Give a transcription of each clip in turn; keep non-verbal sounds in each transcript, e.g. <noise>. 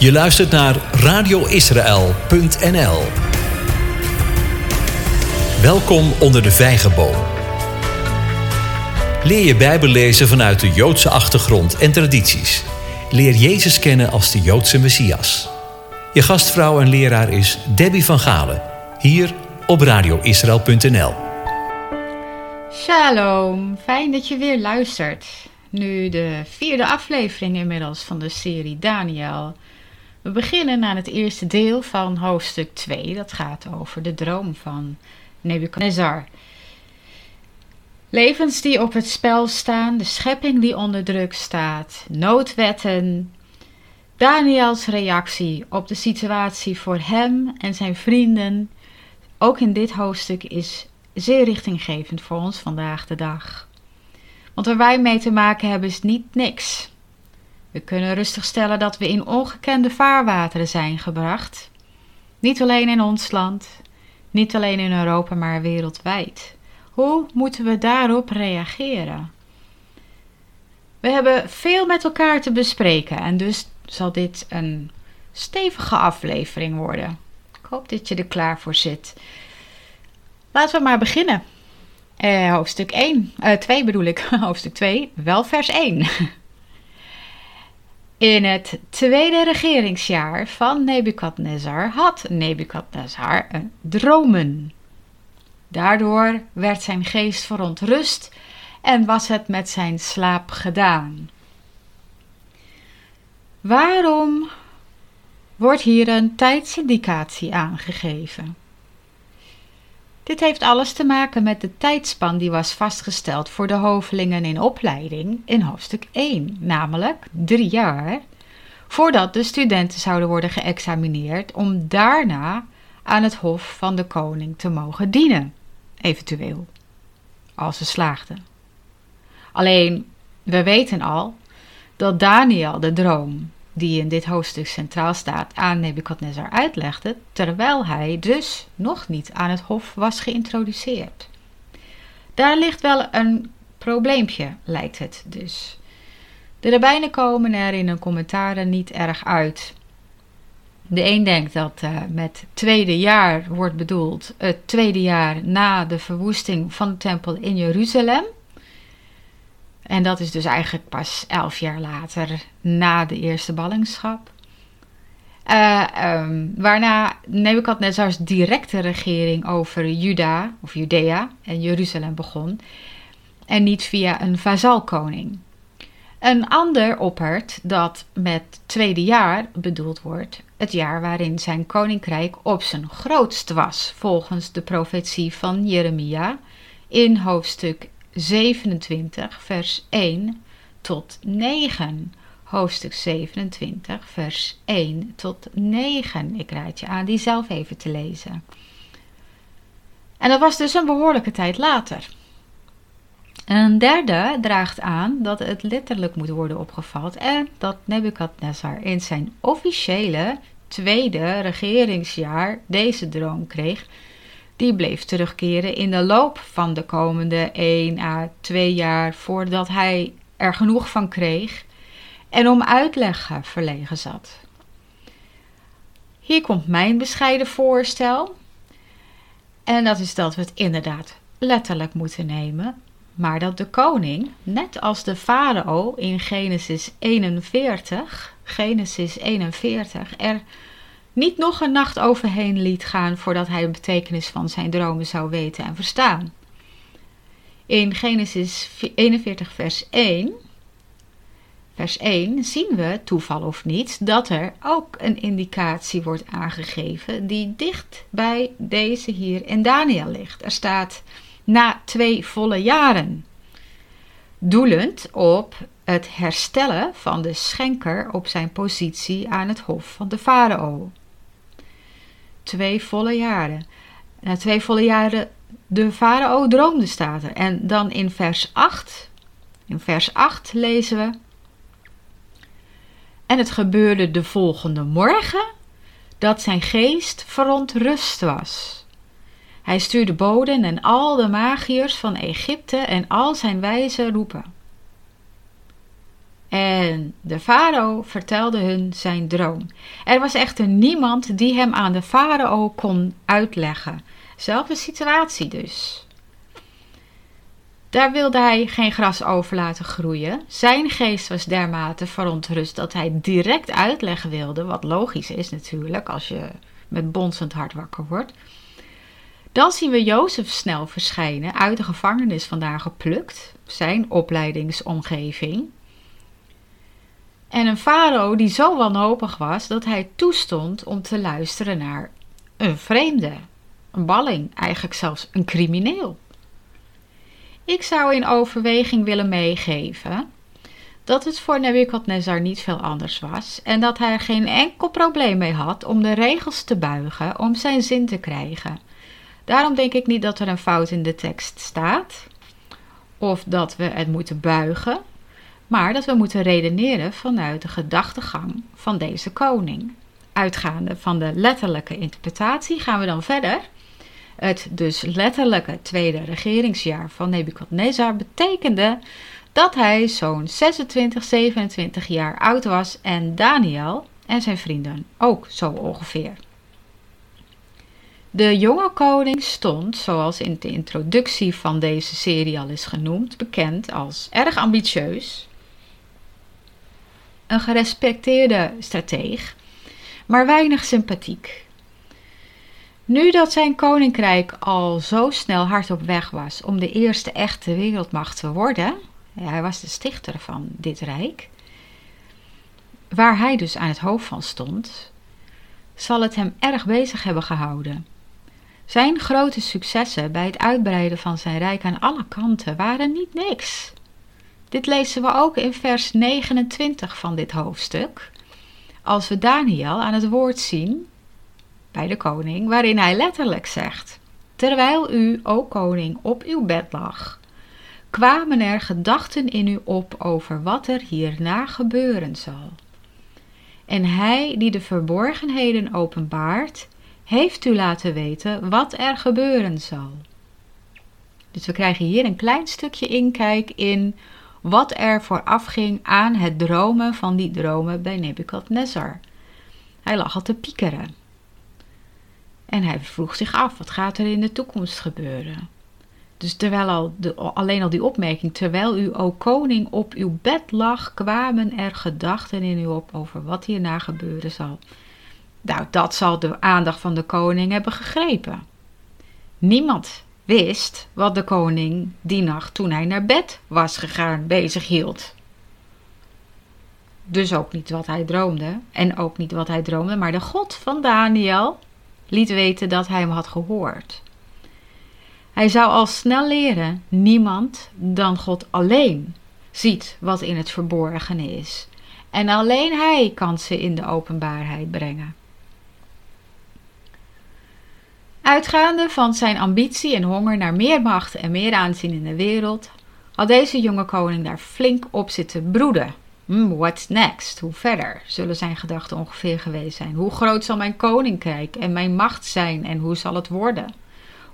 Je luistert naar radioisrael.nl. Welkom onder de vijgenboom. Leer je Bijbel lezen vanuit de Joodse achtergrond en tradities. Leer Jezus kennen als de Joodse Messias. Je gastvrouw en leraar is Debbie van Galen, hier op radioisrael.nl. Shalom, fijn dat je weer luistert. Nu de vierde aflevering inmiddels van de serie Daniel. We beginnen aan het eerste deel van hoofdstuk 2. Dat gaat over de droom van Nebuchadnezzar. Levens die op het spel staan, de schepping die onder druk staat, noodwetten. Daniels reactie op de situatie voor hem en zijn vrienden, ook in dit hoofdstuk, is zeer richtinggevend voor ons vandaag de dag. Want waar wij mee te maken hebben is niet niks. We kunnen rustig stellen dat we in ongekende vaarwateren zijn gebracht. Niet alleen in ons land, niet alleen in Europa, maar wereldwijd. Hoe moeten we daarop reageren? We hebben veel met elkaar te bespreken en dus zal dit een stevige aflevering worden. Ik hoop dat je er klaar voor zit. Laten we maar beginnen. Eh, hoofdstuk 1, uh, 2 bedoel ik, <laughs> hoofdstuk 2, wel vers 1. <laughs> In het tweede regeringsjaar van Nebukadnezar had Nebukadnezar een dromen. Daardoor werd zijn geest verontrust en was het met zijn slaap gedaan. Waarom wordt hier een tijdsindicatie aangegeven? Dit heeft alles te maken met de tijdspan die was vastgesteld voor de hovelingen in opleiding in hoofdstuk 1, namelijk drie jaar, voordat de studenten zouden worden geëxamineerd om daarna aan het hof van de koning te mogen dienen, eventueel, als ze slaagden. Alleen, we weten al dat Daniel de droom die in dit hoofdstuk centraal staat, aan Nebukadnezar uitlegde, terwijl hij dus nog niet aan het hof was geïntroduceerd. Daar ligt wel een probleempje, lijkt het dus. De rabbijnen komen er in hun commentaren niet erg uit. De een denkt dat uh, met tweede jaar wordt bedoeld het tweede jaar na de verwoesting van de tempel in Jeruzalem. En dat is dus eigenlijk pas elf jaar later na de eerste ballingschap. Uh, um, waarna Nebukadnezars directe regering over Juda of Judea en Jeruzalem begon. En niet via een vazalkoning. Een ander oppert dat met tweede jaar bedoeld wordt het jaar waarin zijn koninkrijk op zijn grootst was, volgens de profetie van Jeremia in hoofdstuk 27, vers 1 tot 9. Hoofdstuk 27, vers 1 tot 9. Ik raad je aan die zelf even te lezen. En dat was dus een behoorlijke tijd later. Een derde draagt aan dat het letterlijk moet worden opgevat en dat Nebukadnezar in zijn officiële tweede regeringsjaar deze droom kreeg die bleef terugkeren in de loop van de komende 1 à 2 jaar voordat hij er genoeg van kreeg en om uitleg verlegen zat. Hier komt mijn bescheiden voorstel. En dat is dat we het inderdaad letterlijk moeten nemen, maar dat de koning, net als de farao in Genesis 41, Genesis 41, er niet nog een nacht overheen liet gaan voordat hij de betekenis van zijn dromen zou weten en verstaan. In Genesis 41, vers 1, vers 1 zien we, toeval of niet, dat er ook een indicatie wordt aangegeven die dicht bij deze hier in Daniel ligt. Er staat na twee volle jaren, doelend op het herstellen van de schenker op zijn positie aan het hof van de farao twee volle jaren. Na twee volle jaren, de farao droomde, staat er. En dan in vers 8, in vers 8 lezen we. En het gebeurde de volgende morgen dat zijn geest verontrust was. Hij stuurde boden en al de magiërs van Egypte en al zijn wijzen roepen. En de farao vertelde hun zijn droom. Er was echter niemand die hem aan de farao kon uitleggen. Zelfde situatie dus. Daar wilde hij geen gras over laten groeien. Zijn geest was dermate verontrust dat hij direct uitleg wilde, wat logisch is natuurlijk als je met bonzend hart wakker wordt. Dan zien we Jozef snel verschijnen, uit de gevangenis vandaan geplukt, zijn opleidingsomgeving. En een farao die zo wanhopig was dat hij toestond om te luisteren naar een vreemde, een balling, eigenlijk zelfs een crimineel. Ik zou in overweging willen meegeven dat het voor Nebuchadnezzar niet veel anders was en dat hij er geen enkel probleem mee had om de regels te buigen om zijn zin te krijgen. Daarom denk ik niet dat er een fout in de tekst staat of dat we het moeten buigen, maar dat we moeten redeneren vanuit de gedachtegang van deze koning. Uitgaande van de letterlijke interpretatie gaan we dan verder. Het dus letterlijke tweede regeringsjaar van Nebukadnezar betekende dat hij zo'n 26, 27 jaar oud was en Daniel en zijn vrienden ook zo ongeveer. De jonge koning stond, zoals in de introductie van deze serie al is genoemd, bekend als erg ambitieus, een gerespecteerde strateeg, maar weinig sympathiek. Nu dat zijn koninkrijk al zo snel hard op weg was om de eerste echte wereldmacht te worden, hij was de stichter van dit rijk, waar hij dus aan het hoofd van stond, zal het hem erg bezig hebben gehouden. Zijn grote successen bij het uitbreiden van zijn rijk aan alle kanten waren niet niks. Dit lezen we ook in vers 29 van dit hoofdstuk. Als we Daniel aan het woord zien bij de koning, waarin hij letterlijk zegt: Terwijl u, o koning, op uw bed lag, kwamen er gedachten in u op over wat er hierna gebeuren zal. En hij die de verborgenheden openbaart, heeft u laten weten wat er gebeuren zal. Dus we krijgen hier een klein stukje inkijk in wat er voorafging aan het dromen van die dromen bij Nebukadnezar. Hij lag al te piekeren. En hij vroeg zich af, wat gaat er in de toekomst gebeuren? Dus terwijl al de, alleen al die opmerking, terwijl u, o koning, op uw bed lag, kwamen er gedachten in u op over wat hierna gebeuren zal. Nou, dat zal de aandacht van de koning hebben gegrepen. Niemand wist wat de koning die nacht toen hij naar bed was gegaan bezig hield. Dus ook niet wat hij droomde en ook niet wat hij droomde, maar de God van Daniel liet weten dat hij hem had gehoord. Hij zou al snel leren: niemand dan God alleen ziet wat in het verborgen is. En alleen hij kan ze in de openbaarheid brengen. Uitgaande van zijn ambitie en honger naar meer macht en meer aanzien in de wereld, had deze jonge koning daar flink op zitten broeden. Hmm, what's next? Hoe verder? Zullen zijn gedachten ongeveer geweest zijn. Hoe groot zal mijn koninkrijk en mijn macht zijn en hoe zal het worden?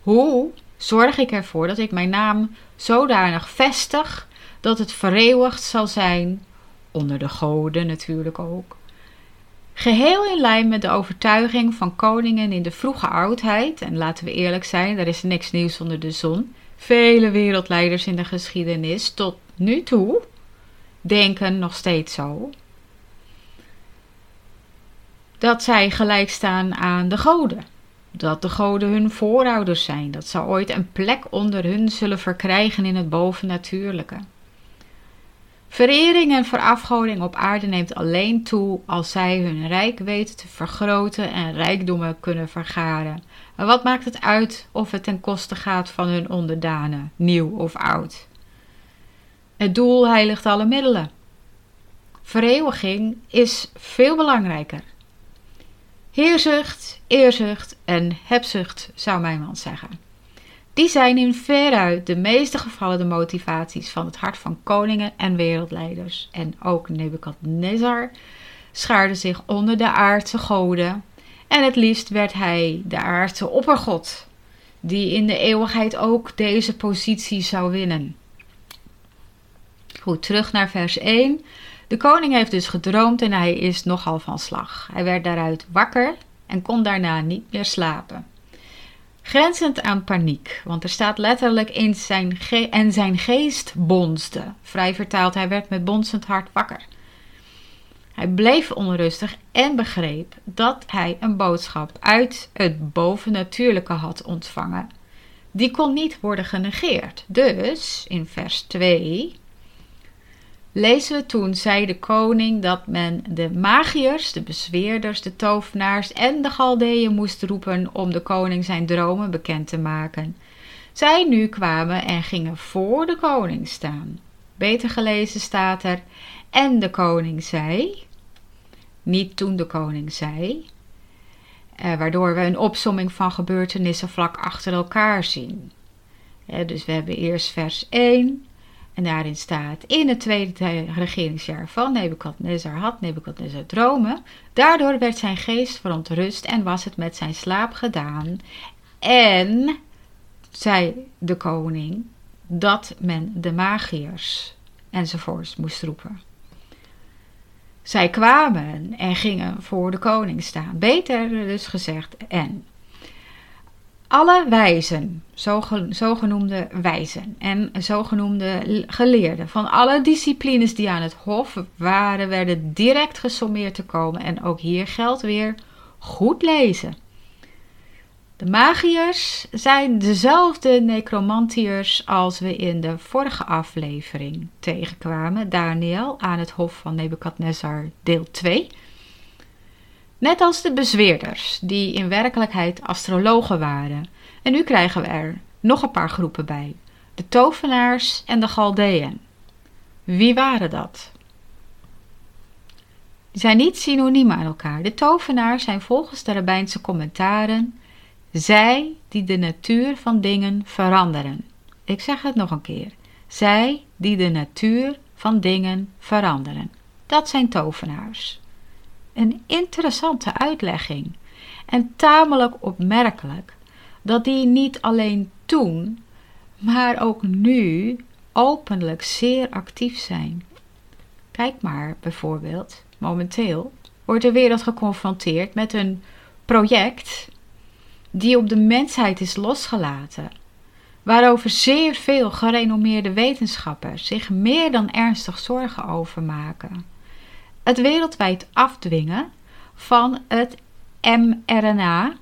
Hoe zorg ik ervoor dat ik mijn naam zodanig vestig dat het vereeuwigd zal zijn, onder de goden natuurlijk ook, Geheel in lijn met de overtuiging van koningen in de vroege oudheid, en laten we eerlijk zijn, er is niks nieuws onder de zon. Vele wereldleiders in de geschiedenis tot nu toe denken nog steeds zo. Dat zij gelijk staan aan de goden. Dat de goden hun voorouders zijn. Dat ze ooit een plek onder hun zullen verkrijgen in het bovennatuurlijke. Verering en verafgoding op aarde neemt alleen toe als zij hun rijk weten te vergroten en rijkdommen kunnen vergaren. En wat maakt het uit of het ten koste gaat van hun onderdanen, nieuw of oud? Het doel heiligt alle middelen. Vereeuwiging is veel belangrijker. Heerzucht, eerzucht en hebzucht, zou mijn man zeggen. Die zijn in veruit de meeste gevallen de motivaties van het hart van koningen en wereldleiders. En ook Nebukadnezar schaarde zich onder de aardse goden. En het liefst werd hij de aardse oppergod, die in de eeuwigheid ook deze positie zou winnen. Goed, terug naar vers 1. De koning heeft dus gedroomd en hij is nogal van slag. Hij werd daaruit wakker en kon daarna niet meer slapen. Grenzend aan paniek, want er staat letterlijk in zijn ge en zijn geest bonsde. Vrij vertaald, hij werd met bonsend hart wakker. Hij bleef onrustig en begreep dat hij een boodschap uit het bovennatuurlijke had ontvangen. Die kon niet worden genegeerd. Dus in vers 2 lezen we toen zei de koning dat men de magiërs, de bezweerders, de tovenaars en de galdeeën moest roepen om de koning zijn dromen bekend te maken. Zij nu kwamen en gingen voor de koning staan. Beter gelezen staat er, en de koning zei, niet toen de koning zei, eh, waardoor we een opsomming van gebeurtenissen vlak achter elkaar zien. Eh, dus we hebben eerst vers 1, en daarin staat: In het tweede regeringsjaar van Nebukadnezar had Nebukadnezar dromen. Daardoor werd zijn geest verontrust en was het met zijn slaap gedaan. En zei de koning dat men de magiërs enzovoorts moest roepen. Zij kwamen en gingen voor de koning staan. Beter dus gezegd en. Alle wijzen, zogenoemde wijzen en zogenoemde geleerden van alle disciplines die aan het hof waren, werden direct gesommeerd te komen. En ook hier geldt weer goed lezen. De magiërs zijn dezelfde necromantiërs als we in de vorige aflevering tegenkwamen. Daniel aan het hof van Nebukadnezar deel 2. Net als de bezweerders, die in werkelijkheid astrologen waren. En nu krijgen we er nog een paar groepen bij: de tovenaars en de Galdeën. Wie waren dat? Die zijn niet synoniem aan elkaar. De tovenaars zijn volgens de rabbijnse commentaren zij die de natuur van dingen veranderen. Ik zeg het nog een keer. Zij die de natuur van dingen veranderen. Dat zijn tovenaars. Een interessante uitlegging en tamelijk opmerkelijk dat die niet alleen toen, maar ook nu openlijk zeer actief zijn. Kijk maar bijvoorbeeld, momenteel wordt de wereld geconfronteerd met een project die op de mensheid is losgelaten, waarover zeer veel gerenommeerde wetenschappers zich meer dan ernstig zorgen over maken. Het wereldwijd afdwingen van het mRNA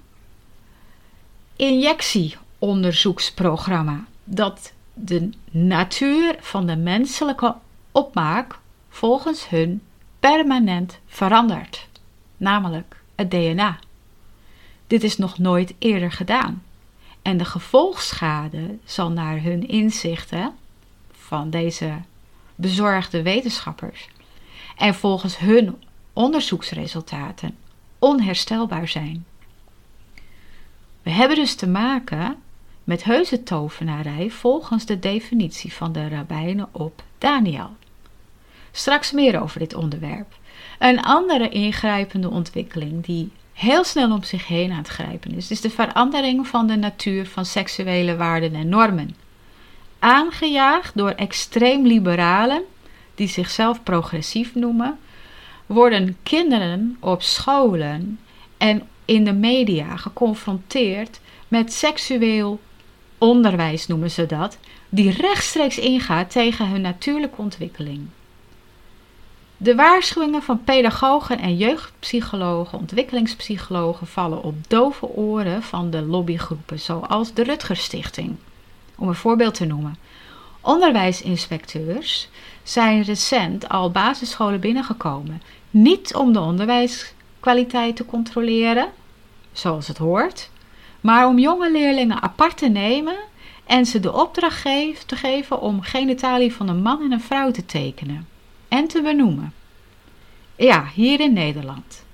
injectieonderzoeksprogramma dat de natuur van de menselijke opmaak volgens hun permanent verandert, namelijk het DNA. Dit is nog nooit eerder gedaan. En de gevolgschade zal naar hun inzichten van deze bezorgde wetenschappers en volgens hun onderzoeksresultaten onherstelbaar zijn. We hebben dus te maken met heuse tovenarij volgens de definitie van de rabbijnen op Daniel. Straks meer over dit onderwerp. Een andere ingrijpende ontwikkeling die heel snel om zich heen aan het grijpen is, is de verandering van de natuur van seksuele waarden en normen. Aangejaagd door extreem liberalen, die zichzelf progressief noemen, worden kinderen op scholen en in de media geconfronteerd met seksueel onderwijs, noemen ze dat, die rechtstreeks ingaat tegen hun natuurlijke ontwikkeling. De waarschuwingen van pedagogen en jeugdpsychologen, ontwikkelingspsychologen vallen op dove oren van de lobbygroepen, zoals de Rutgers Stichting, om een voorbeeld te noemen. Onderwijsinspecteurs zijn recent al basisscholen binnengekomen, niet om de onderwijskwaliteit te controleren, zoals het hoort, maar om jonge leerlingen apart te nemen en ze de opdracht te geven om genitalie van een man en een vrouw te tekenen en te benoemen. Ja, hier in Nederland.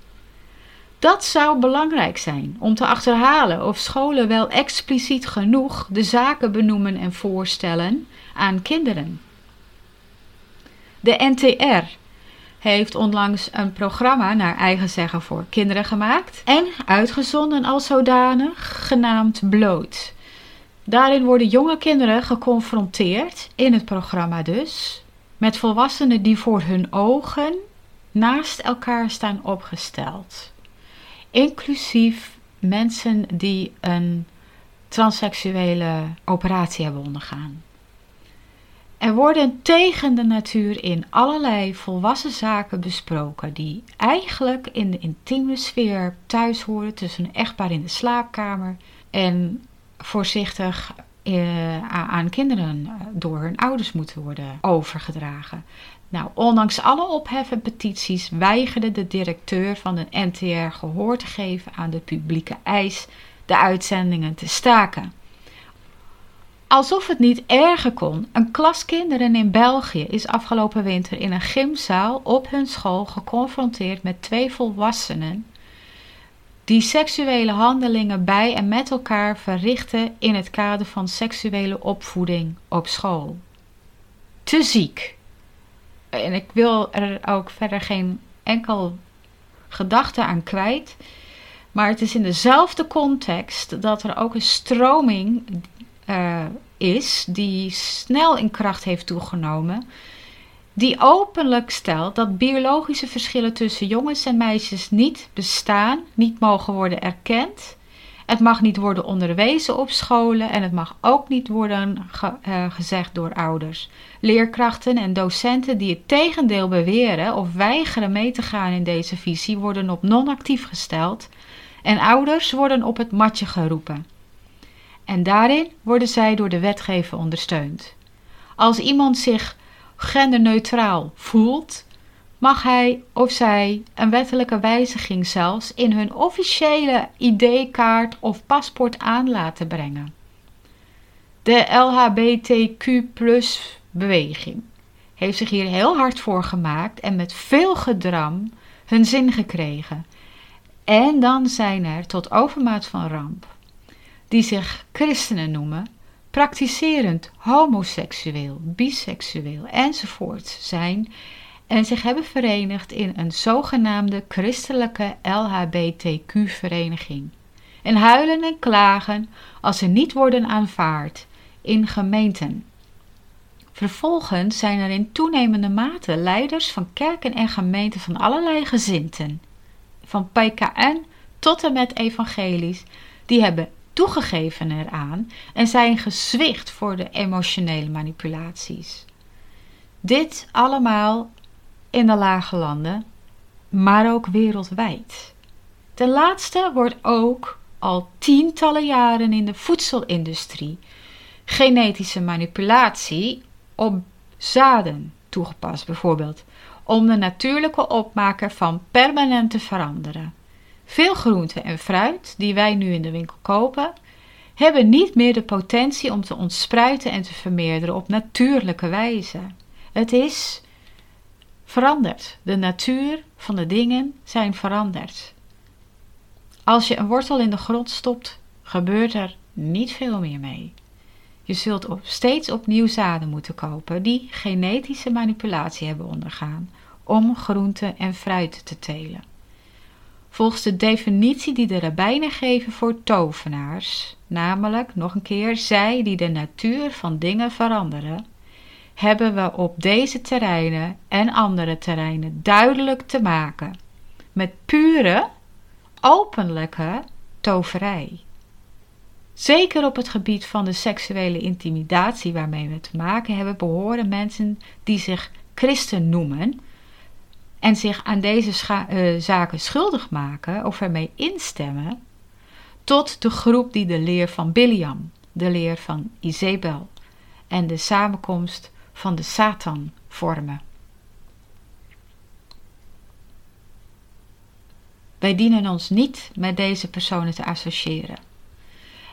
Dat zou belangrijk zijn om te achterhalen of scholen wel expliciet genoeg de zaken benoemen en voorstellen aan kinderen. De NTR heeft onlangs een programma naar eigen zeggen voor kinderen gemaakt en uitgezonden als zodanig, genaamd Bloot. Daarin worden jonge kinderen geconfronteerd, in het programma dus, met volwassenen die voor hun ogen naast elkaar staan opgesteld. Inclusief mensen die een transseksuele operatie hebben ondergaan. Er worden tegen de natuur in allerlei volwassen zaken besproken die eigenlijk in de intieme sfeer thuis horen tussen een echtpaar in de slaapkamer en voorzichtig eh, aan kinderen eh, door hun ouders moeten worden overgedragen. Nou, ondanks alle ophef en petities weigerde de directeur van de NTR gehoor te geven aan de publieke eis de uitzendingen te staken. Alsof het niet erger kon, een klas kinderen in België is afgelopen winter in een gymzaal op hun school geconfronteerd met twee volwassenen die seksuele handelingen bij en met elkaar verrichten in het kader van seksuele opvoeding op school. Te ziek. En ik wil er ook verder geen enkel gedachte aan kwijt. Maar het is in dezelfde context dat er ook een stroming uh, is die snel in kracht heeft toegenomen die openlijk stelt dat biologische verschillen tussen jongens en meisjes niet bestaan, niet mogen worden erkend. Het mag niet worden onderwezen op scholen en het mag ook niet worden uh, gezegd door ouders. Leerkrachten en docenten die het tegendeel beweren of weigeren mee te gaan in deze visie worden op non-actief gesteld en ouders worden op het matje geroepen. En daarin worden zij door de wetgever ondersteund. Als iemand zich genderneutraal voelt, mag hij of zij een wettelijke wijziging zelfs in hun officiële ID-kaart of paspoort aan laten brengen. De LHBTQ-beweging heeft zich hier heel hard voor gemaakt en met veel gedram hun zin gekregen. En dan zijn er tot overmaat van ramp, die zich christenen noemen, praktiserend homoseksueel, biseksueel enzovoort zijn en zich hebben verenigd in een zogenaamde christelijke LHBTQ-vereniging. En huilen en klagen als ze niet worden aanvaard in gemeenten. Vervolgens zijn er in toenemende mate leiders van kerken en gemeenten van allerlei gezinten, van PKN tot en met evangelisch, die hebben toegegeven eraan en zijn gezwicht voor de emotionele manipulaties. Dit allemaal in de lage landen, maar ook wereldwijd. Ten laatste wordt ook al tientallen jaren in de voedselindustrie genetische manipulatie op zaden toegepast, bijvoorbeeld, om de natuurlijke opmaker van permanent te veranderen. Veel groenten en fruit die wij nu in de winkel kopen, hebben niet meer de potentie om te ontspruiten en te vermeerderen op natuurlijke wijze. Het is veranderd. De natuur van de dingen zijn veranderd. Als je een wortel in de grond stopt, gebeurt er niet veel meer mee. Je zult op, steeds opnieuw zaden moeten kopen die genetische manipulatie hebben ondergaan om groenten en fruit te telen. Volgens de definitie die de rabbijnen geven voor tovenaars, namelijk nog een keer zij die de natuur van dingen veranderen, hebben we op deze terreinen en andere terreinen duidelijk te maken met pure, openlijke toverij. Zeker op het gebied van de seksuele intimidatie waarmee we te maken hebben, behoren mensen die zich christen noemen en zich aan deze uh, zaken schuldig maken of ermee instemmen, tot de groep die de leer van Biliam, de leer van Izebel en de samenkomst van de Satan vormen. Wij dienen ons niet met deze personen te associëren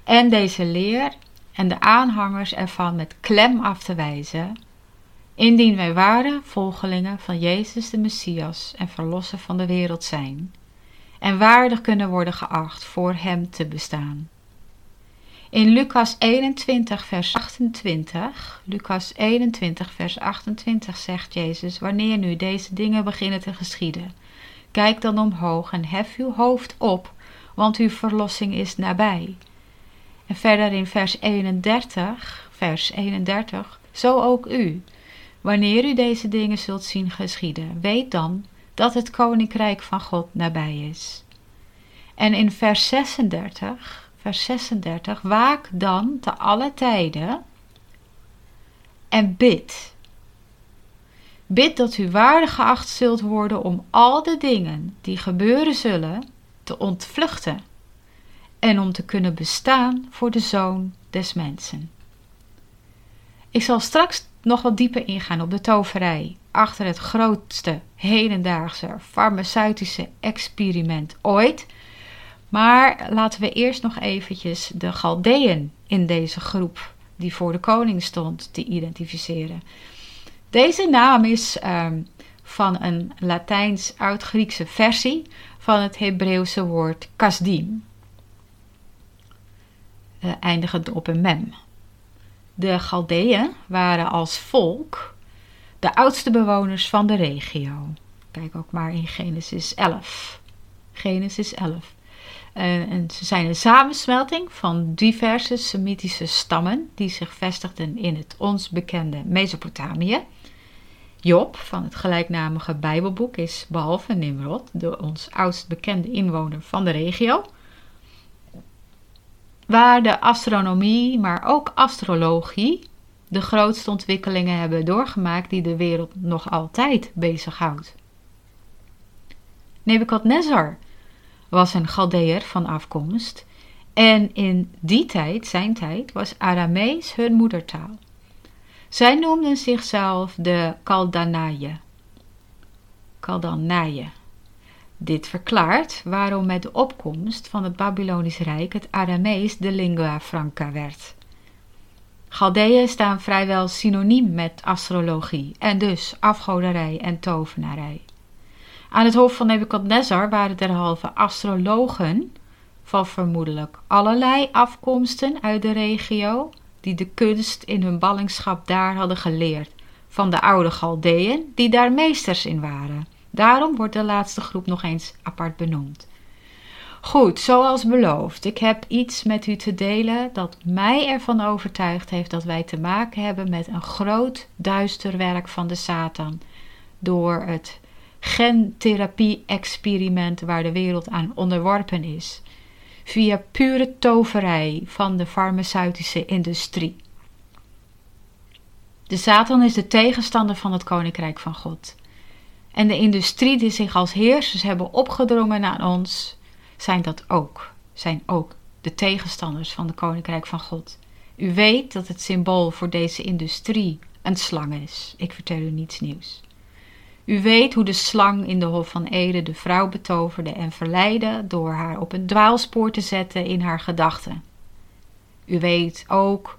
en deze leer en de aanhangers ervan met klem af te wijzen indien wij ware volgelingen van Jezus de Messias en Verlosser van de wereld zijn, en waardig kunnen worden geacht voor Hem te bestaan. In Lucas 21, vers 28, Lucas 21, vers 28 zegt Jezus, wanneer nu deze dingen beginnen te geschieden, kijk dan omhoog en hef uw hoofd op, want uw verlossing is nabij. En verder in vers 31, vers 31, zo ook u, Wanneer u deze dingen zult zien geschieden, weet dan dat het koninkrijk van God nabij is. En in vers 36, vers 36, waak dan te alle tijden en bid. Bid dat u waardig geacht zult worden om al de dingen die gebeuren zullen te ontvluchten en om te kunnen bestaan voor de zoon des mensen. Ik zal straks nog wat dieper ingaan op de toverij achter het grootste hedendaagse farmaceutische experiment ooit. Maar laten we eerst nog eventjes de Galdeën in deze groep die voor de koning stond te identificeren. Deze naam is ehm, van een Latijns-Oud-Griekse versie van het Hebreeuwse woord kasdim, uh, eindigend op een mem. De Galdeën waren als volk de oudste bewoners van de regio. Kijk ook maar in Genesis 11. Genesis 11. Uh, en ze zijn een samensmelting van diverse Semitische stammen die zich vestigden in het ons bekende Mesopotamië. Job van het gelijknamige Bijbelboek is behalve Nimrod de ons oudst bekende inwoner van de regio. Waar de astronomie, maar ook astrologie de grootste ontwikkelingen hebben doorgemaakt die de wereld nog altijd bezighoudt. Nebukadnezar was een Galdeer van afkomst en in die tijd, zijn tijd, was Aramees hun moedertaal. Zij noemden zichzelf de Kaldanaïe. Kaldanaïe. Dit verklaart waarom met de opkomst van het Babylonisch Rijk het Aramees de lingua franca werd. Galdeën staan vrijwel synoniem met astrologie en dus afgoderij en tovenarij. Aan het hoofd van Nebukadnezar waren derhalve astrologen van vermoedelijk allerlei afkomsten uit de regio die de kunst in hun ballingschap daar hadden geleerd van de oude Galdeën die daar meesters in waren. Daarom wordt de laatste groep nog eens apart benoemd. Goed, zoals beloofd, ik heb iets met u te delen dat mij ervan overtuigd heeft dat wij te maken hebben met een groot duister werk van de Satan door het gentherapie-experiment waar de wereld aan onderworpen is, via pure toverij van de farmaceutische industrie. De Satan is de tegenstander van het koninkrijk van God. En de industrie die zich als heersers hebben opgedrongen aan ons, zijn dat ook, zijn ook de tegenstanders van het koninkrijk van God. U weet dat het symbool voor deze industrie een slang is. Ik vertel u niets nieuws. U weet hoe de slang in de Hof van Ede de vrouw betoverde en verleidde door haar op een dwaalspoor te zetten in haar gedachten. U weet ook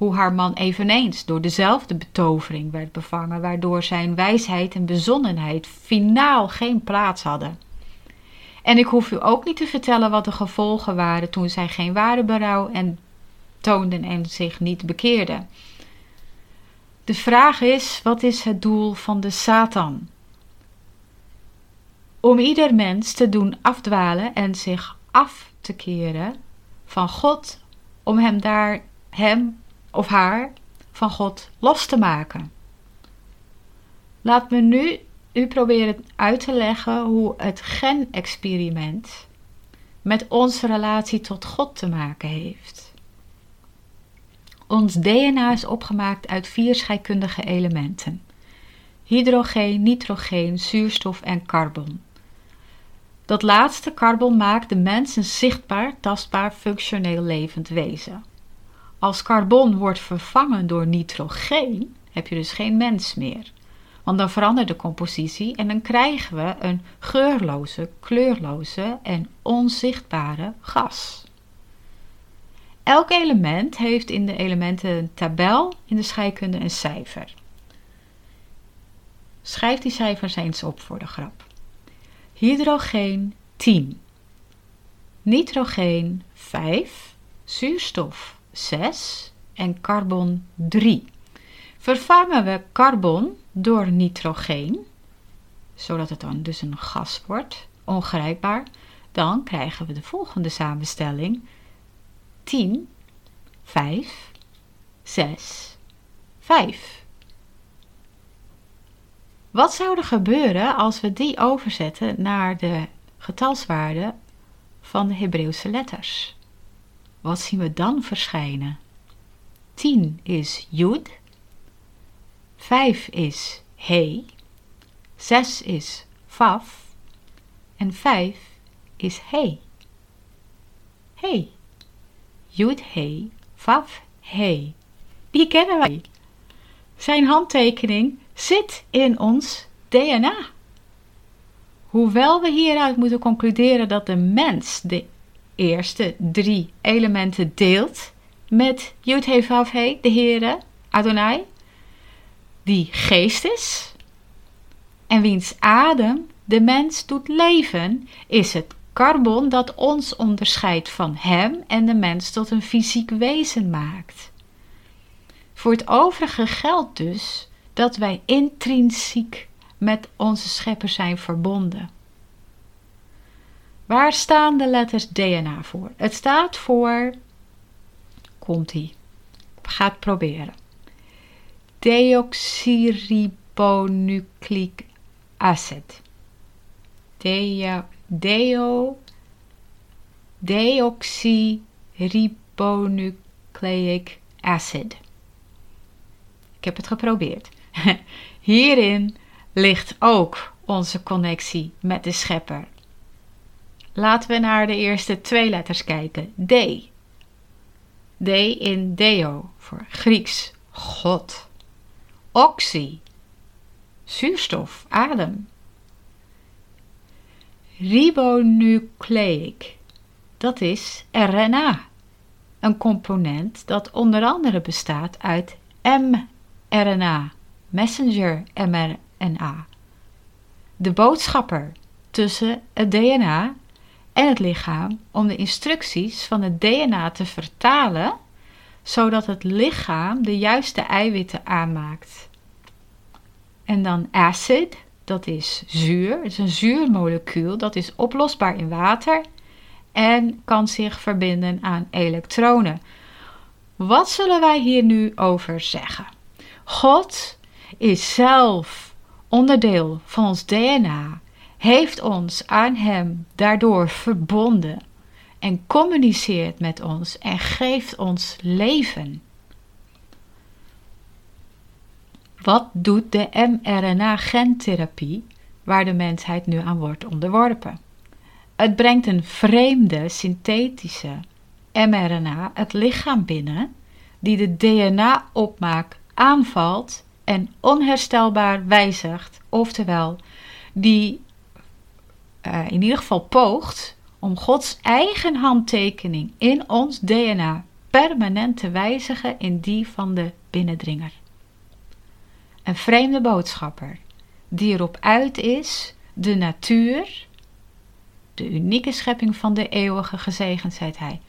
hoe haar man eveneens door dezelfde betovering werd bevangen, waardoor zijn wijsheid en bezonnenheid finaal geen plaats hadden. En ik hoef u ook niet te vertellen wat de gevolgen waren toen zij geen ware berouw en toonden en zich niet bekeerden. De vraag is: wat is het doel van de Satan? Om ieder mens te doen afdwalen en zich af te keren van God, om hem daar, hem of haar, van God los te maken. Laat me nu u proberen uit te leggen hoe het genexperiment met onze relatie tot God te maken heeft. Ons DNA is opgemaakt uit vier scheikundige elementen: hydrogeen, nitrogeen, zuurstof en carbon. Dat laatste carbon maakt de mens een zichtbaar, tastbaar, functioneel levend wezen. Als carbon wordt vervangen door nitrogeen, heb je dus geen mens meer. Want dan verandert de compositie en dan krijgen we een geurloze, kleurloze en onzichtbare gas. Elk element heeft in de elemententabel in de scheikunde een cijfer. Schrijf die cijfers eens op voor de grap. Hydrogeen 10, nitrogeen 5, zuurstof 6 en carbon 3. Vervangen we carbon door nitrogeen, zodat het dan dus een gas wordt, ongrijpbaar, dan krijgen we de volgende samenstelling 10, 5, 6, 5. Wat zou er gebeuren als we die overzetten naar de getalswaarde van de Hebreeuwse letters? Wat zien we dan verschijnen? 10 is Jud, 5 is He, 6 is Faf en 5 is He. He. Jud He, Faf He. Die kennen wij. Zijn handtekening zit in ons DNA. Hoewel we hieruit moeten concluderen dat de mens de eerste drie elementen deelt met Yud He Vav He, de Heere, Adonai, die geest is en wiens adem de mens doet leven, is het carbon dat ons onderscheidt van hem en de mens tot een fysiek wezen maakt. Voor het overige geldt dus dat wij intrinsiek met onze schepper zijn verbonden. Waar staan de letters DNA voor? Het staat voor. Komt ie. Ga het proberen. Deoxyribonucleic acid. Deo, deo, deoxyribonucleic acid. Ik heb het geprobeerd. <laughs> Hierin ligt ook onze connectie met de schepper. Laten we naar de eerste twee letters kijken. D. D in Deo voor Grieks God. Oxy, zuurstof, adem. Ribonucleic, dat is RNA, een component dat onder andere bestaat uit mRNA, messenger mRNA. De boodschapper tussen het DNA en het lichaam om de instructies van het DNA te vertalen, zodat het lichaam de juiste eiwitten aanmaakt. En dan acid, dat is zuur, het is een zuurmolecuul, dat is oplosbaar in water en kan zich verbinden aan elektronen. Wat zullen wij hier nu over zeggen? God is zelf onderdeel van ons DNA heeft ons aan Hem daardoor verbonden en communiceert met ons en geeft ons leven. Wat doet de mRNA-gentherapie waar de mensheid nu aan wordt onderworpen? Het brengt een vreemde synthetische mRNA het lichaam binnen die de DNA-opmaak aanvalt en onherstelbaar wijzigt, oftewel die uh, in ieder geval poogt om Gods eigen handtekening in ons DNA permanent te wijzigen in die van de binnendringer. Een vreemde boodschapper die erop uit is de natuur, de unieke schepping van de eeuwige gezegendheid hij,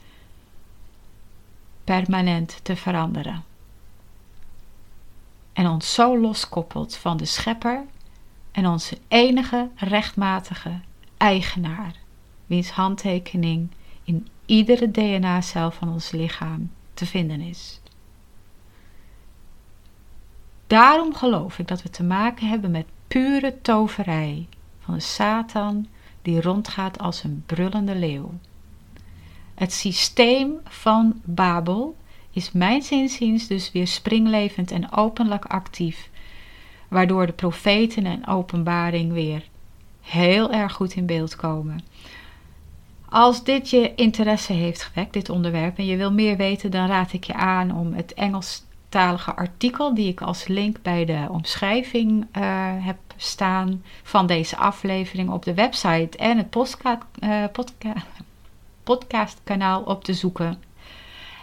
permanent te veranderen. En ons zo loskoppelt van de schepper en onze enige rechtmatige eigenaar, wiens handtekening in iedere DNA-cel van ons lichaam te vinden is. Daarom geloof ik dat we te maken hebben met pure toverij van de Satan die rondgaat als een brullende leeuw. Het systeem van Babel is mijn zinziens dus weer springlevend en openlijk actief, waardoor de profeten en openbaring weer heel erg goed in beeld komen. Als dit je interesse heeft gewekt, dit onderwerp, en je wil meer weten, dan raad ik je aan om het Engelstalige artikel, die ik als link bij de omschrijving uh, heb staan van deze aflevering op de website en het podcast, podca <laughs> podcastkanaal op te zoeken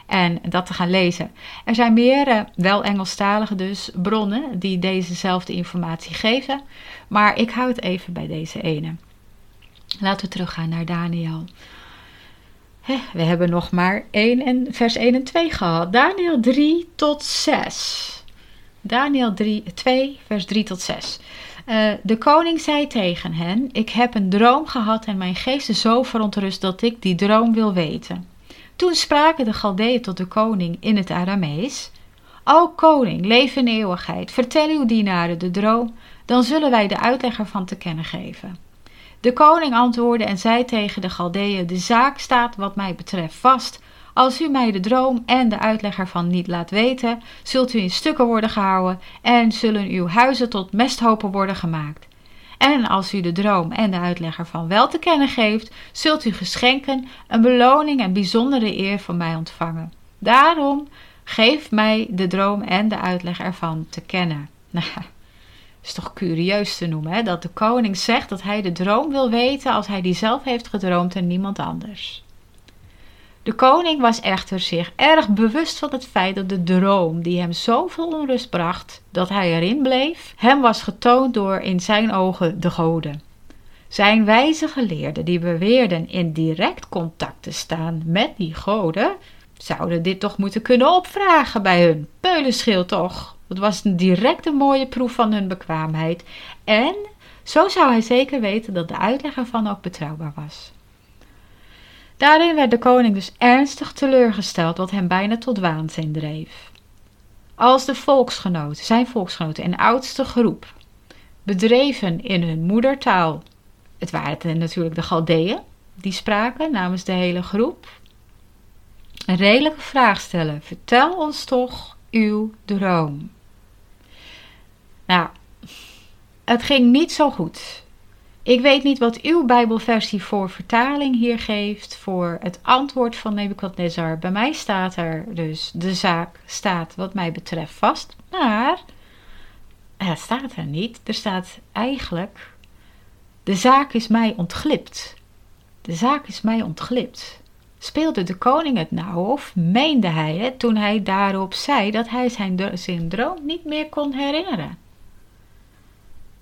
en dat te gaan lezen. Er zijn meer, wel Engelstalige dus, bronnen die dezezelfde informatie geven. Maar ik hou het even bij deze ene. Laten we teruggaan naar Daniel. we hebben nog maar 1 en, vers 1 en 2 gehad. Daniel 3 tot 6. Daniel 3, 2, vers 3 tot 6. Uh, de koning zei tegen hen: Ik heb een droom gehad en mijn geest is zo verontrust dat ik die droom wil weten. Toen spraken de Galdeeën tot de koning in het Aramees: O koning, leef in eeuwigheid, vertel uw dienaren de droom dan zullen wij de uitleg ervan te kennen geven. De koning antwoordde en zei tegen de Galdeeën: De zaak staat, wat mij betreft, vast. Als u mij de droom en de uitleg ervan niet laat weten, zult u in stukken worden gehouden en zullen uw huizen tot mesthopen worden gemaakt. En als u de droom en de uitleg ervan wel te kennen geeft, zult u geschenken, een beloning en bijzondere eer van mij ontvangen. Daarom geef mij de droom en de uitleg ervan te kennen. <laughs> Nou, is toch curieus te noemen, hè? dat de koning zegt dat hij de droom wil weten als hij die zelf heeft gedroomd en niemand anders. De koning was echter zich erg bewust van het feit dat de droom die hem zoveel onrust bracht dat hij erin bleef, hem was getoond door in zijn ogen de goden. Zijn wijze geleerden die beweerden in direct contact te staan met die goden, zouden dit toch moeten kunnen opvragen bij hun. Peulenschil toch? Het was een directe mooie proef van hun bekwaamheid. En zo zou hij zeker weten dat de uitleg ervan ook betrouwbaar was. Daarin werd de koning dus ernstig teleurgesteld, wat hem bijna tot waanzin dreef. Als de volksgenoten, zijn volksgenoten en oudste groep, bedreven in hun moedertaal, het waren natuurlijk de Galdeeën, die spraken namens de hele groep, een redelijke vraag stellen. Vertel ons toch uw droom. Nou, het ging niet zo goed. Ik weet niet wat uw Bijbelversie voor vertaling hier geeft voor het antwoord van Nebukadnezar. Bij mij staat er dus de zaak staat wat mij betreft vast, maar het staat er niet. Er staat eigenlijk de zaak is mij ontglipt. De zaak is mij ontglipt. Speelde de koning het nou of meende hij het toen hij daarop zei dat hij zijn, zijn droom niet meer kon herinneren?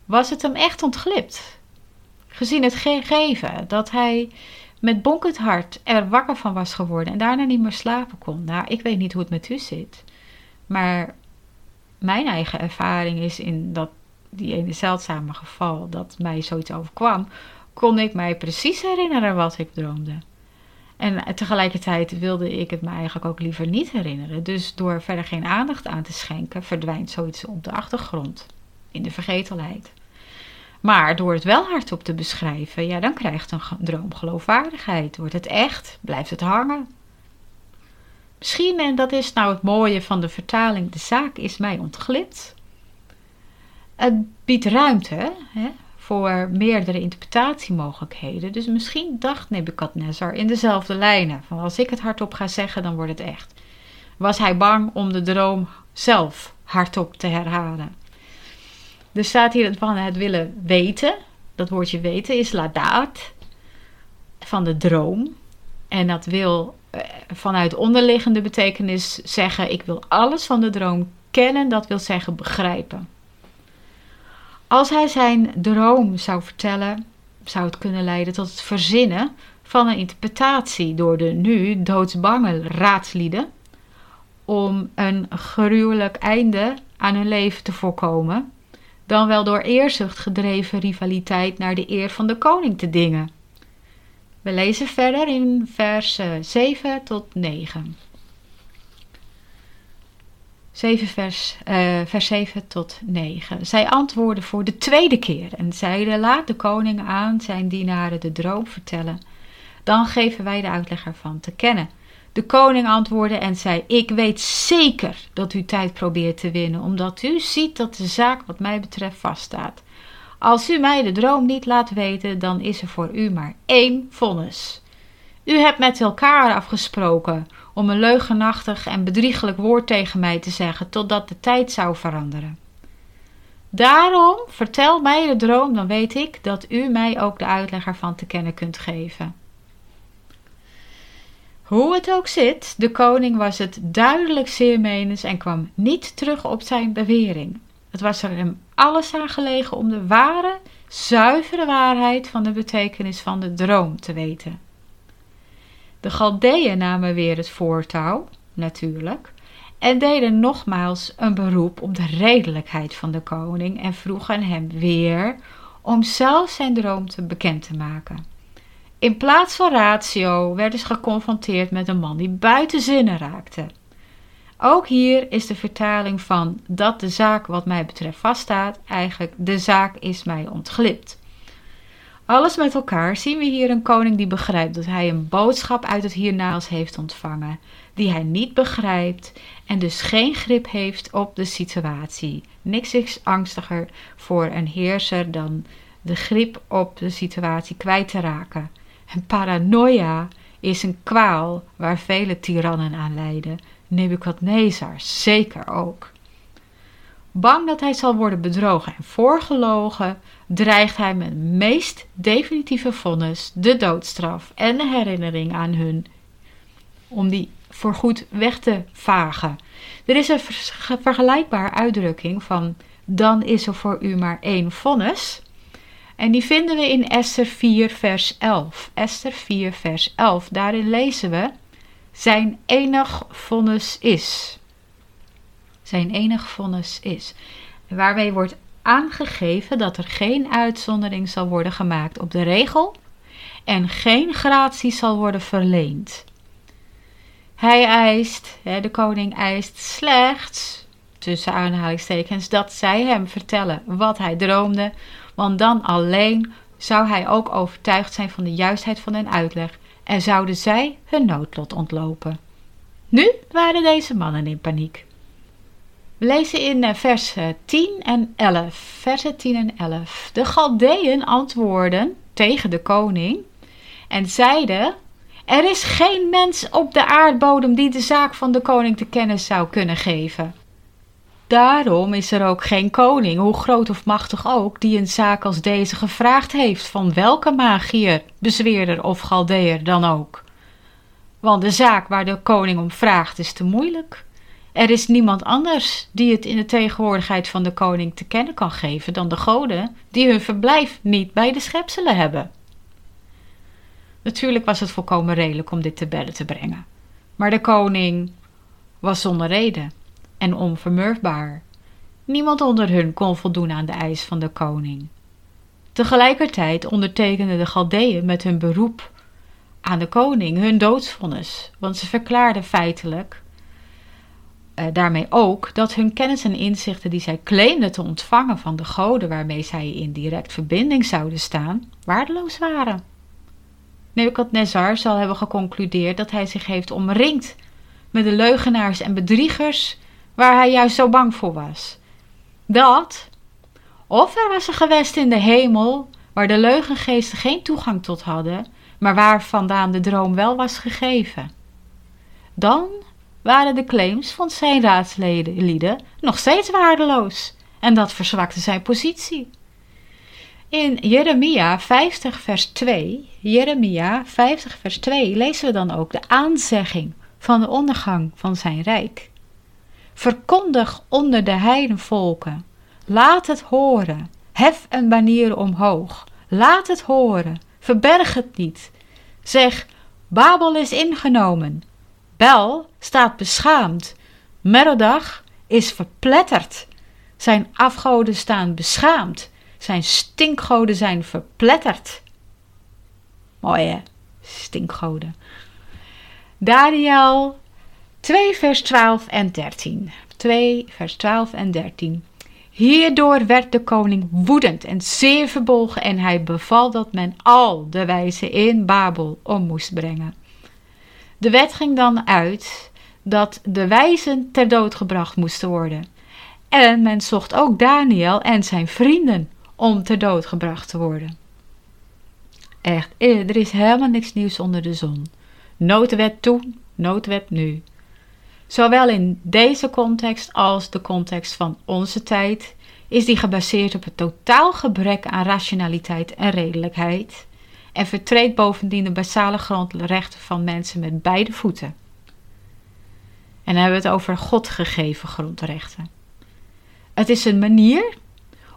Was het hem echt ontglipt? Gezien het gegeven dat hij met bonkend hart er wakker van was geworden en daarna niet meer slapen kon. Nou, ik weet niet hoe het met u zit, maar mijn eigen ervaring is in dat die ene zeldzame geval dat mij zoiets overkwam, kon ik mij precies herinneren wat ik droomde. En tegelijkertijd wilde ik het me eigenlijk ook liever niet herinneren. Dus door verder geen aandacht aan te schenken, verdwijnt zoiets op de achtergrond, in de vergetelheid. Maar door het wel hardop te beschrijven, ja, dan krijgt een droom geloofwaardigheid. Wordt het echt, blijft het hangen. Misschien, en dat is nou het mooie van de vertaling, de zaak is mij ontglipt. Het biedt ruimte hè, voor meerdere interpretatiemogelijkheden. Dus misschien dacht Nebukadnezar in dezelfde lijnen. Van als ik het hardop ga zeggen, dan wordt het echt. Was hij bang om de droom zelf hardop te herhalen? Er staat hier van het willen weten. Dat woordje weten is ladaat. Van de droom. En dat wil eh, vanuit onderliggende betekenis zeggen: ik wil alles van de droom kennen. Dat wil zeggen begrijpen. Als hij zijn droom zou vertellen, zou het kunnen leiden tot het verzinnen van een interpretatie door de nu doodsbange raadslieden om een gruwelijk einde aan hun leven te voorkomen, dan wel door eerzucht gedreven rivaliteit naar de eer van de koning te dingen. We lezen verder in vers 7 tot 9. 7 vers, vers 7 tot 9. Zij antwoordden voor de tweede keer en zeiden: Laat de koning aan zijn dienaren de droom vertellen. Dan geven wij de uitleg ervan te kennen. De koning antwoordde en zei: Ik weet zeker dat u tijd probeert te winnen, omdat u ziet dat de zaak, wat mij betreft, vaststaat. Als u mij de droom niet laat weten, dan is er voor u maar één vonnis. U hebt met elkaar afgesproken om een leugenachtig en bedriegelijk woord tegen mij te zeggen, totdat de tijd zou veranderen. Daarom vertel mij de droom, dan weet ik dat u mij ook de uitleg ervan te kennen kunt geven. Hoe het ook zit, de koning was het duidelijk zeer menens en kwam niet terug op zijn bewering. Het was er hem alles aan gelegen om de ware, zuivere waarheid van de betekenis van de droom te weten. De Galdeeën namen weer het voortouw, natuurlijk, en deden nogmaals een beroep op de redelijkheid van de koning en vroegen hem weer om zelf zijn droom te bekend te maken. In plaats van ratio werden ze geconfronteerd met een man die buiten zinnen raakte. Ook hier is de vertaling van dat de zaak wat mij betreft vaststaat, eigenlijk de zaak is mij ontglipt. Alles met elkaar zien we hier een koning die begrijpt dat hij een boodschap uit het hiernamaals heeft ontvangen, die hij niet begrijpt en dus geen grip heeft op de situatie. Niks is angstiger voor een heerser dan de grip op de situatie kwijt te raken. En paranoia is een kwaal waar vele tirannen aan lijden. Nebukadnezar zeker ook. Bang dat hij zal worden bedrogen en voorgelogen, dreigt hij met het meest definitieve vonnis, de doodstraf en de herinnering aan hun, om die voorgoed weg te vagen. Er is een vergelijkbare uitdrukking van dan is er voor u maar één vonnis. En die vinden we in Esther 4, vers 11. Esther 4, vers 11. Daarin lezen we: Zijn enig vonnis is. Zijn enig vonnis is. Waarmee wordt aangegeven dat er geen uitzondering zal worden gemaakt op de regel en geen gratie zal worden verleend. Hij eist, de koning eist slechts, tussen aanhalingstekens, dat zij hem vertellen wat hij droomde, want dan alleen zou hij ook overtuigd zijn van de juistheid van hun uitleg en zouden zij hun noodlot ontlopen. Nu waren deze mannen in paniek. We lezen in eh, vers 10 en 11. Versen 10 en 11. De Galdeën antwoorden tegen de koning en zeiden: Er is geen mens op de aardbodem die de zaak van de koning te kennen zou kunnen geven. Daarom is er ook geen koning, hoe groot of machtig ook, die een zaak als deze gevraagd heeft van welke magier, bezweerder of galdeer dan ook. Want de zaak waar de koning om vraagt is te moeilijk. Er is niemand anders die het in de tegenwoordigheid van de koning te kennen kan geven dan de goden, die hun verblijf niet bij de schepselen hebben. Natuurlijk was het volkomen redelijk om dit te bedden te brengen, maar de koning was zonder reden en onvermurfbaar. Niemand onder hun kon voldoen aan de eis van de koning. Tegelijkertijd ondertekenden de Galdeën met hun beroep aan de koning hun doodsvonnis, want ze verklaarden feitelijk eh, daarmee ook dat hun kennis en inzichten die zij claimden te ontvangen van de goden waarmee zij in direct verbinding zouden staan, waardeloos waren. Nebuchadnezzar zal hebben geconcludeerd dat hij zich heeft omringd met de leugenaars en bedriegers waar hij juist zo bang voor was. Dat, of er was een gewest in de hemel waar de leugengeesten geen toegang tot hadden, maar waar vandaan de droom wel was gegeven. Dan waren de claims van zijn raadsleden nog steeds waardeloos en dat verzwakte zijn positie. In Jeremia 50 vers 2, Jeremia 50 vers 2 lezen we dan ook de aanzegging van de ondergang van zijn rijk. Verkondig onder de heidenvolken, laat het horen, hef een banier omhoog, laat het horen, verberg het niet. Zeg, Babel is ingenomen, Bel staat beschaamd. Merodach is verpletterd. Zijn afgoden staan beschaamd. Zijn stinkgoden zijn verpletterd. Mooi hè? Stinkgoden. Daniel 2 vers 12 en 13. 2 vers 12 en 13. Hierdoor werd de koning woedend en zeer verbolgen en hij beval dat men al de wijzen in Babel om moest brengen. De wet ging dan uit dat de wijzen ter dood gebracht moesten worden. En men zocht ook Daniel en zijn vrienden om ter dood gebracht te worden. Echt, eh, er is helemaal niks nieuws onder de zon. Noodwet toen, noodwet nu. Zowel in deze context als de context van onze tijd is die gebaseerd op het totaal gebrek aan rationaliteit en redelijkheid en vertreedt bovendien de basale grondrechten van mensen met beide voeten. En dan hebben we het over God gegeven grondrechten. Het is een manier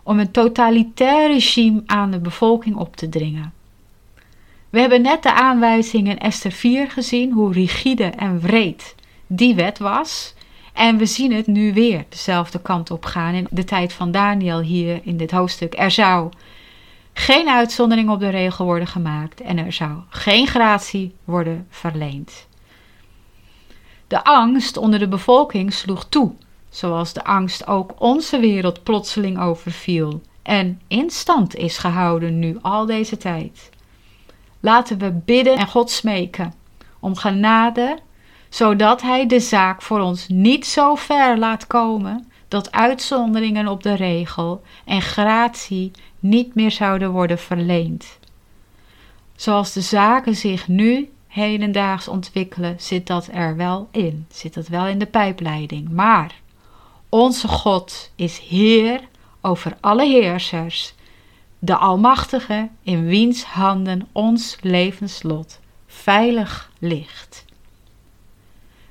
om een totalitair regime aan de bevolking op te dringen. We hebben net de aanwijzing in Esther 4 gezien hoe rigide en wreed die wet was. En we zien het nu weer dezelfde kant op gaan in de tijd van Daniel hier in dit hoofdstuk. Er zou geen uitzondering op de regel worden gemaakt en er zou geen gratie worden verleend. De angst onder de bevolking sloeg toe, zoals de angst ook onze wereld plotseling overviel en in stand is gehouden nu al deze tijd. Laten we bidden en God smeken om genade, zodat Hij de zaak voor ons niet zo ver laat komen dat uitzonderingen op de regel en gratie niet meer zouden worden verleend. Zoals de zaken zich nu hedendaags ontwikkelen, zit dat er wel in, zit dat wel in de pijpleiding. Maar onze God is Heer over alle heersers, de Almachtige in wiens handen ons levenslot veilig ligt.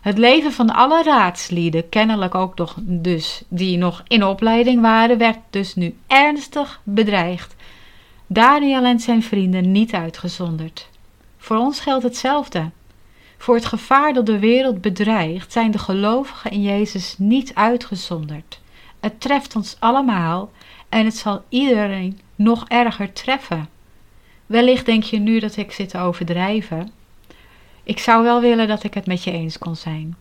Het leven van alle raadslieden, kennelijk ook nog dus die nog in opleiding waren, werd dus nu ernstig bedreigd. Daniel en zijn vrienden niet uitgezonderd. Voor ons geldt hetzelfde. Voor het gevaar dat de wereld bedreigt, zijn de gelovigen in Jezus niet uitgezonderd. Het treft ons allemaal en het zal iedereen nog erger treffen. Wellicht denk je nu dat ik zit te overdrijven. Ik zou wel willen dat ik het met je eens kon zijn.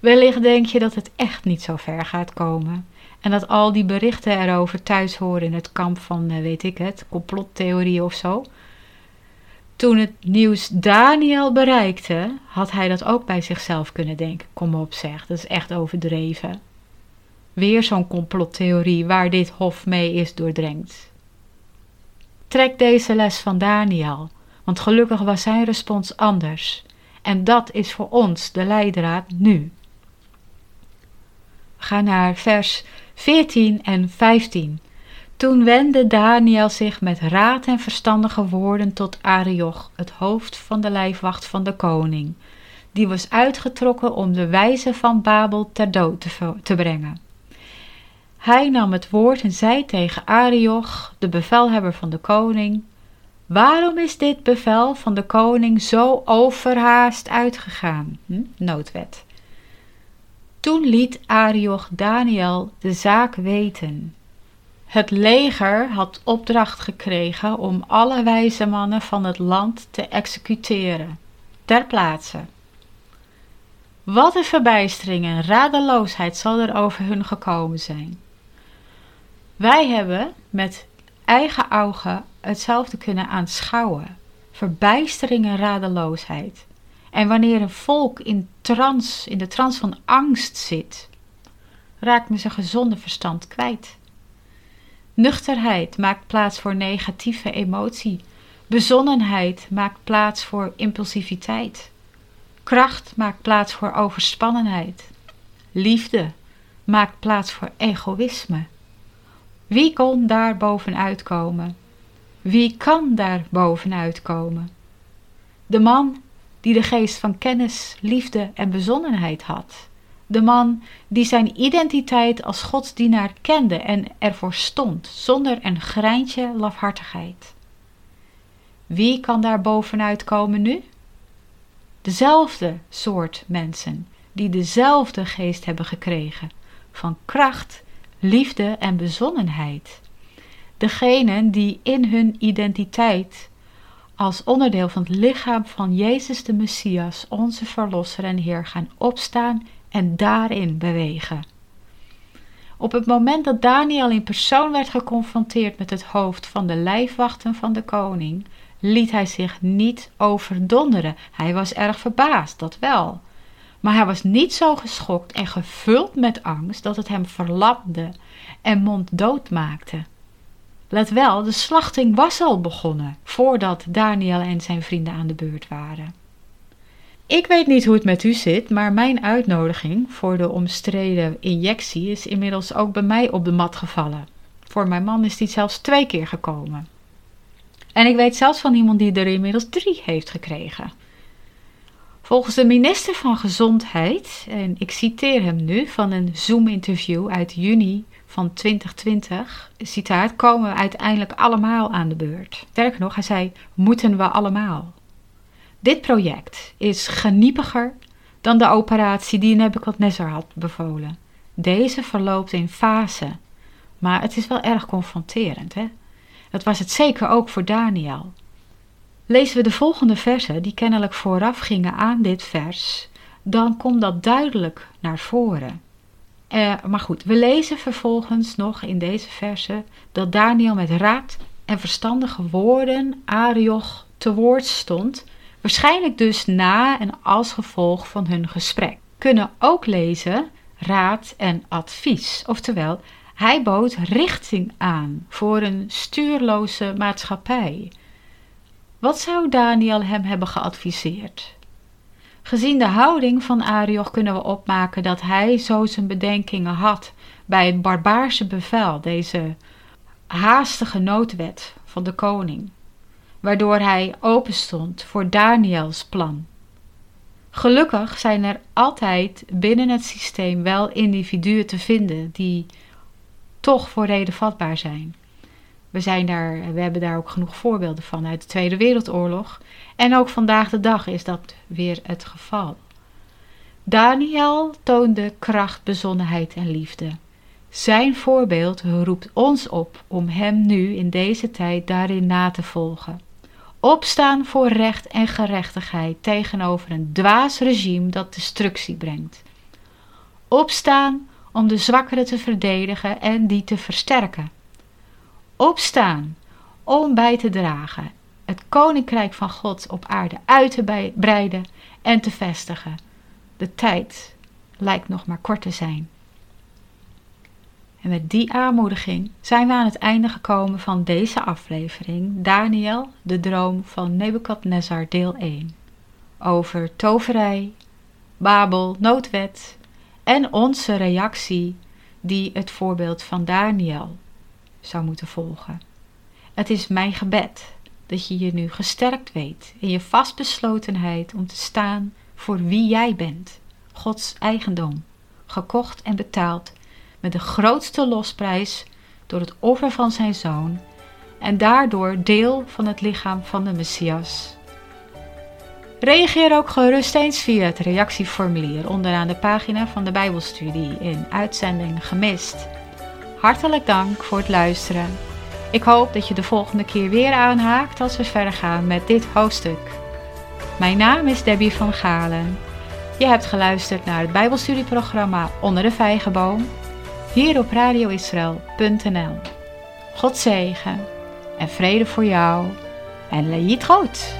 Wellicht denk je dat het echt niet zo ver gaat komen en dat al die berichten erover thuis horen in het kamp van, eh, weet ik het, complottheorie of zo. Toen het nieuws Daniel bereikte, had hij dat ook bij zichzelf kunnen denken. Kom op zeg, dat is echt overdreven. Weer zo'n complottheorie waar dit hof mee is doordrenkt. Trek deze les van Daniel, want gelukkig was zijn respons anders. En dat is voor ons de leidraad nu. Ga naar vers 14 en 15. Toen wendde Daniel zich met raad en verstandige woorden tot Arioch, het hoofd van de lijfwacht van de koning. Die was uitgetrokken om de wijze van Babel ter dood te, te brengen. Hij nam het woord en zei tegen Arioch, de bevelhebber van de koning: Waarom is dit bevel van de koning zo overhaast uitgegaan? Hm? Noodwet. Toen liet Arioch Daniel de zaak weten. Het leger had opdracht gekregen om alle wijze mannen van het land te executeren, ter plaatse. Wat een verbijstering en radeloosheid zal er over hun gekomen zijn. Wij hebben met eigen ogen hetzelfde kunnen aanschouwen: verbijstering en radeloosheid. En wanneer een volk in trance, in de trance van angst zit, raakt men zijn gezonde verstand kwijt. Nuchterheid maakt plaats voor negatieve emotie. Bezonnenheid maakt plaats voor impulsiviteit. Kracht maakt plaats voor overspannenheid. Liefde maakt plaats voor egoïsme. Wie kon daar bovenuit komen? Wie kan daar bovenuit komen? De man die de geest van kennis, liefde en bezonnenheid had. De man die zijn identiteit als godsdienaar kende en ervoor stond, zonder een greintje lafhartigheid. Wie kan daar bovenuit komen nu? Dezelfde soort mensen die dezelfde geest hebben gekregen van kracht, liefde en bezonnenheid. Degenen die in hun identiteit als onderdeel van het lichaam van Jezus de Messias, onze Verlosser en Heer, gaan opstaan en daarin bewegen. Op het moment dat Daniel in persoon werd geconfronteerd met het hoofd van de lijfwachten van de koning, liet hij zich niet overdonderen. Hij was erg verbaasd, dat wel. Maar hij was niet zo geschokt en gevuld met angst dat het hem verlamde en monddood maakte. Let wel, de slachting was al begonnen voordat Daniel en zijn vrienden aan de beurt waren. Ik weet niet hoe het met u zit, maar mijn uitnodiging voor de omstreden injectie is inmiddels ook bij mij op de mat gevallen. Voor mijn man is die zelfs twee keer gekomen. En ik weet zelfs van iemand die er inmiddels drie heeft gekregen. Volgens de minister van Gezondheid, en ik citeer hem nu van een Zoom-interview uit juni van 2020, citaat, komen we uiteindelijk allemaal aan de beurt. Sterker nog, hij zei, moeten we allemaal. Dit project is geniepiger dan de operatie die Nebuchadnezzar had bevolen. Deze verloopt in fase, maar het is wel erg confronterend. Hè? Dat was het zeker ook voor Daniel. Lezen we de volgende versen, die kennelijk vooraf gingen aan dit vers, dan komt dat duidelijk naar voren. Uh, maar goed, we lezen vervolgens nog in deze verse dat Daniel met raad en verstandige woorden Arioch te woord stond, waarschijnlijk dus na en als gevolg van hun gesprek. Kunnen ook lezen raad en advies, oftewel hij bood richting aan voor een stuurloze maatschappij. Wat zou Daniel hem hebben geadviseerd? Gezien de houding van Arioch kunnen we opmaken dat hij zo zijn bedenkingen had bij het barbaarse bevel, deze haastige noodwet van de koning, waardoor hij open stond voor Daniels plan. Gelukkig zijn er altijd binnen het systeem wel individuen te vinden die toch voor reden vatbaar zijn. We, zijn daar, we hebben daar ook genoeg voorbeelden van uit de Tweede Wereldoorlog. En ook vandaag de dag is dat weer het geval. Daniel toonde kracht, bezonnenheid en liefde. Zijn voorbeeld roept ons op om hem nu in deze tijd daarin na te volgen. Opstaan voor recht en gerechtigheid tegenover een dwaas regime dat destructie brengt. Opstaan om de zwakkeren te verdedigen en die te versterken. Opstaan om bij te dragen, het koninkrijk van God op aarde uit te breiden en te vestigen. De tijd lijkt nog maar kort te zijn. En met die aanmoediging zijn we aan het einde gekomen van deze aflevering Daniel, de droom van Nebukadnezar deel 1. Over toverij, Babel, noodwet en onze reactie die het voorbeeld van Daniel zou moeten volgen. Het is mijn gebed dat je je nu gesterkt weet in je vastbeslotenheid om te staan voor wie jij bent, Gods eigendom, gekocht en betaald met de grootste losprijs door het offer van zijn zoon en daardoor deel van het lichaam van de Messias. Reageer ook gerust eens via het reactieformulier onderaan de pagina van de Bijbelstudie in uitzending gemist. Hartelijk dank voor het luisteren. Ik hoop dat je de volgende keer weer aanhaakt als we verder gaan met dit hoofdstuk. Mijn naam is Debbie van Galen. Je hebt geluisterd naar het Bijbelstudieprogramma Onder de Vijgenboom hier op radioisrael.nl. God zegen en vrede voor jou en Leid groot.